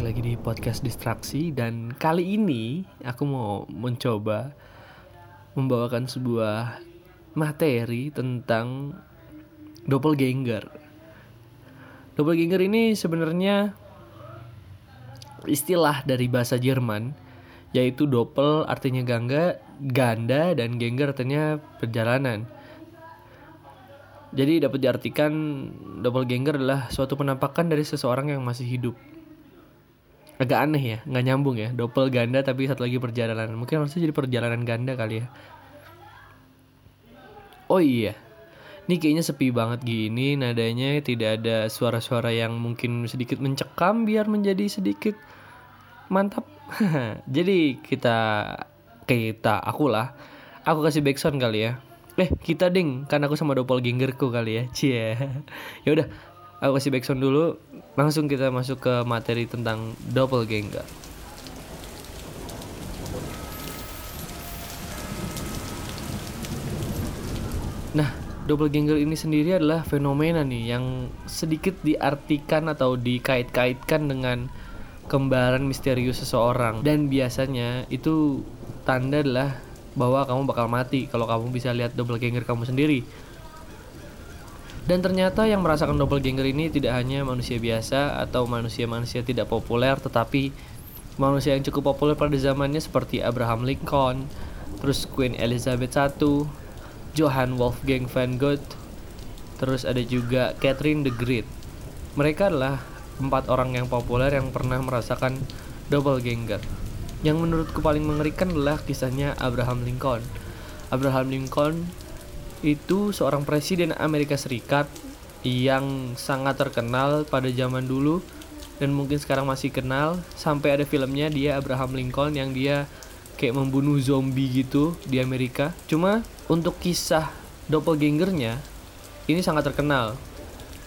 balik lagi di podcast distraksi dan kali ini aku mau mencoba membawakan sebuah materi tentang doppelganger. Doppelganger ini sebenarnya istilah dari bahasa Jerman yaitu doppel artinya gangga, ganda dan ganger artinya perjalanan. Jadi dapat diartikan doppelganger adalah suatu penampakan dari seseorang yang masih hidup agak aneh ya nggak nyambung ya. Double ganda tapi satu lagi perjalanan. Mungkin harusnya jadi perjalanan ganda kali ya. Oh iya. Ini kayaknya sepi banget gini nadanya tidak ada suara-suara yang mungkin sedikit mencekam biar menjadi sedikit mantap. Jadi kita kita aku lah aku kasih backsound kali ya. Eh kita ding kan aku sama doppelgangerku kali ya. Cie. Ya udah aku kasih backsound dulu. Langsung kita masuk ke materi tentang doppelganger nah doppelganger ini sendiri adalah fenomena nih yang sedikit diartikan atau dikait-kaitkan dengan kembaran misterius seseorang. Dan biasanya itu tanda adalah bahwa kamu bakal mati kalau kamu bisa lihat doppelganger kamu sendiri dan ternyata yang merasakan doppelganger ini tidak hanya manusia biasa atau manusia-manusia tidak populer, tetapi manusia yang cukup populer pada zamannya seperti Abraham Lincoln, terus Queen Elizabeth I, Johann Wolfgang van Goethe, terus ada juga Catherine the Great. Mereka adalah empat orang yang populer yang pernah merasakan doppelganger. Yang menurutku paling mengerikan adalah kisahnya Abraham Lincoln. Abraham Lincoln itu seorang presiden Amerika Serikat yang sangat terkenal pada zaman dulu dan mungkin sekarang masih kenal sampai ada filmnya dia Abraham Lincoln yang dia kayak membunuh zombie gitu di Amerika. Cuma untuk kisah doppelgangernya ini sangat terkenal.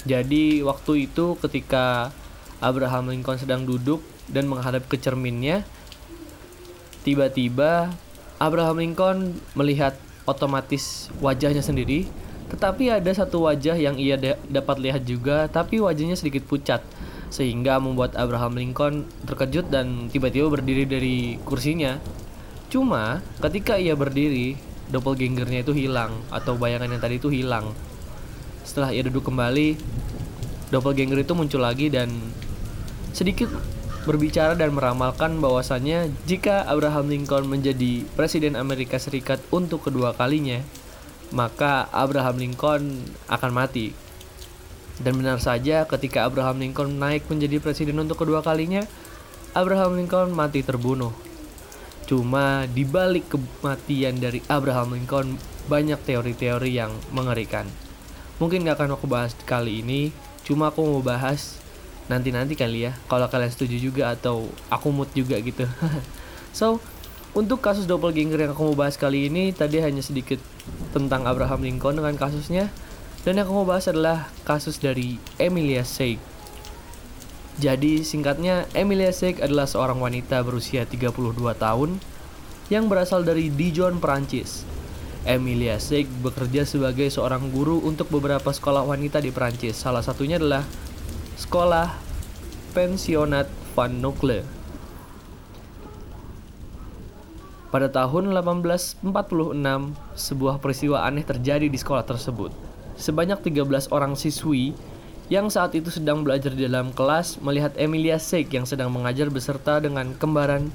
Jadi waktu itu ketika Abraham Lincoln sedang duduk dan menghadap ke cerminnya, tiba-tiba Abraham Lincoln melihat otomatis wajahnya sendiri, tetapi ada satu wajah yang ia dapat lihat juga, tapi wajahnya sedikit pucat, sehingga membuat Abraham Lincoln terkejut dan tiba-tiba berdiri dari kursinya. Cuma ketika ia berdiri, doppelgangernya itu hilang atau bayangan yang tadi itu hilang. Setelah ia duduk kembali, doppelganger itu muncul lagi dan sedikit berbicara dan meramalkan bahwasannya jika Abraham Lincoln menjadi presiden Amerika Serikat untuk kedua kalinya, maka Abraham Lincoln akan mati. Dan benar saja ketika Abraham Lincoln naik menjadi presiden untuk kedua kalinya, Abraham Lincoln mati terbunuh. Cuma di balik kematian dari Abraham Lincoln banyak teori-teori yang mengerikan. Mungkin gak akan aku bahas kali ini, cuma aku mau bahas nanti-nanti kali ya kalau kalian setuju juga atau aku mood juga gitu. So untuk kasus doppelganger yang aku mau bahas kali ini tadi hanya sedikit tentang Abraham Lincoln dengan kasusnya. Dan yang aku mau bahas adalah kasus dari Emilia Seig jadi singkatnya Emilia Seig adalah seorang wanita berusia 32 tahun yang berasal dari Dijon, Perancis. Emilia Seig bekerja sebagai seorang guru untuk beberapa sekolah wanita di Perancis. Salah satunya adalah Sekolah Pensionat Van Nucle. Pada tahun 1846, sebuah peristiwa aneh terjadi di sekolah tersebut. Sebanyak 13 orang siswi yang saat itu sedang belajar di dalam kelas melihat Emilia Seik yang sedang mengajar beserta dengan kembaran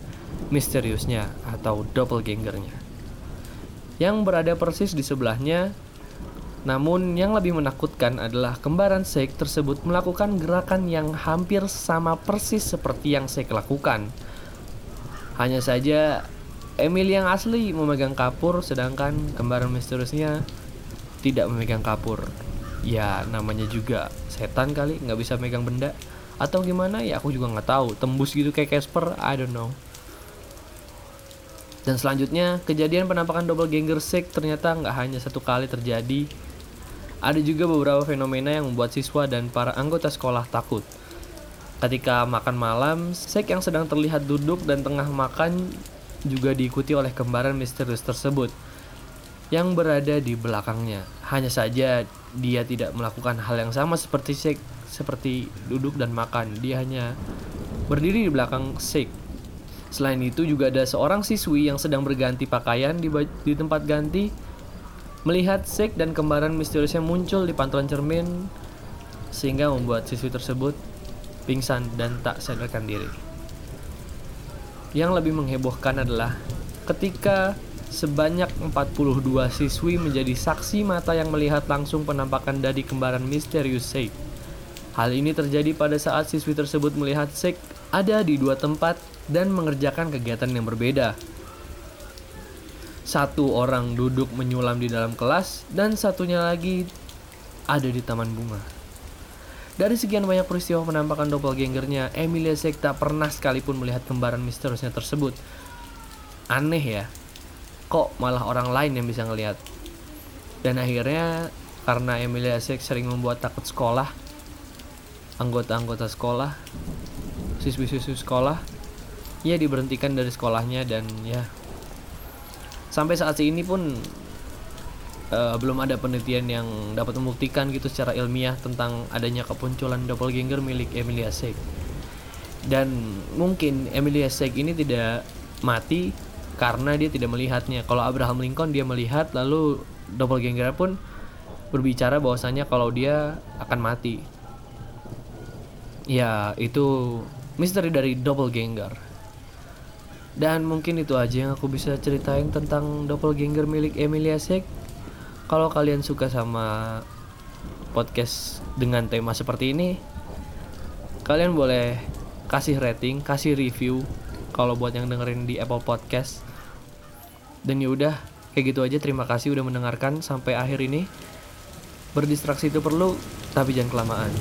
misteriusnya atau doppelgangernya. Yang berada persis di sebelahnya namun yang lebih menakutkan adalah kembaran Sheikh tersebut melakukan gerakan yang hampir sama persis seperti yang Sheikh lakukan. Hanya saja Emil yang asli memegang kapur sedangkan kembaran misteriusnya tidak memegang kapur. Ya namanya juga setan kali nggak bisa megang benda atau gimana ya aku juga nggak tahu tembus gitu kayak Casper I don't know. Dan selanjutnya, kejadian penampakan double ganger Sheikh ternyata nggak hanya satu kali terjadi, ada juga beberapa fenomena yang membuat siswa dan para anggota sekolah takut. Ketika makan malam, Sek yang sedang terlihat duduk dan tengah makan juga diikuti oleh kembaran misterius tersebut yang berada di belakangnya. Hanya saja dia tidak melakukan hal yang sama seperti Sek, seperti duduk dan makan. Dia hanya berdiri di belakang Sek. Selain itu juga ada seorang siswi yang sedang berganti pakaian di, di tempat ganti melihat Sek dan kembaran misteriusnya muncul di pantulan cermin sehingga membuat siswi tersebut pingsan dan tak sadarkan diri. Yang lebih menghebohkan adalah ketika sebanyak 42 siswi menjadi saksi mata yang melihat langsung penampakan dari kembaran misterius Sek. Hal ini terjadi pada saat siswi tersebut melihat Sek ada di dua tempat dan mengerjakan kegiatan yang berbeda. Satu orang duduk menyulam di dalam kelas dan satunya lagi ada di taman bunga. Dari sekian banyak peristiwa penampakan doppelgangernya, Emilia Sek tak pernah sekalipun melihat kembaran misteriusnya tersebut. Aneh ya, kok malah orang lain yang bisa ngelihat. Dan akhirnya karena Emilia Sek sering membuat takut sekolah, anggota-anggota sekolah, siswi-siswi sekolah, ia diberhentikan dari sekolahnya dan ya sampai saat ini pun uh, belum ada penelitian yang dapat membuktikan gitu secara ilmiah tentang adanya kepunculan doppelganger milik Emilia Sek. Dan mungkin Emilia Sek ini tidak mati karena dia tidak melihatnya. Kalau Abraham Lincoln dia melihat lalu doppelganger pun berbicara bahwasanya kalau dia akan mati. Ya, itu misteri dari doppelganger. Dan mungkin itu aja yang aku bisa ceritain tentang doppelganger milik Emilia Sek. Kalau kalian suka sama podcast dengan tema seperti ini, kalian boleh kasih rating, kasih review kalau buat yang dengerin di Apple Podcast. Dan yaudah, kayak gitu aja. Terima kasih udah mendengarkan sampai akhir ini. Berdistraksi itu perlu, tapi jangan kelamaan.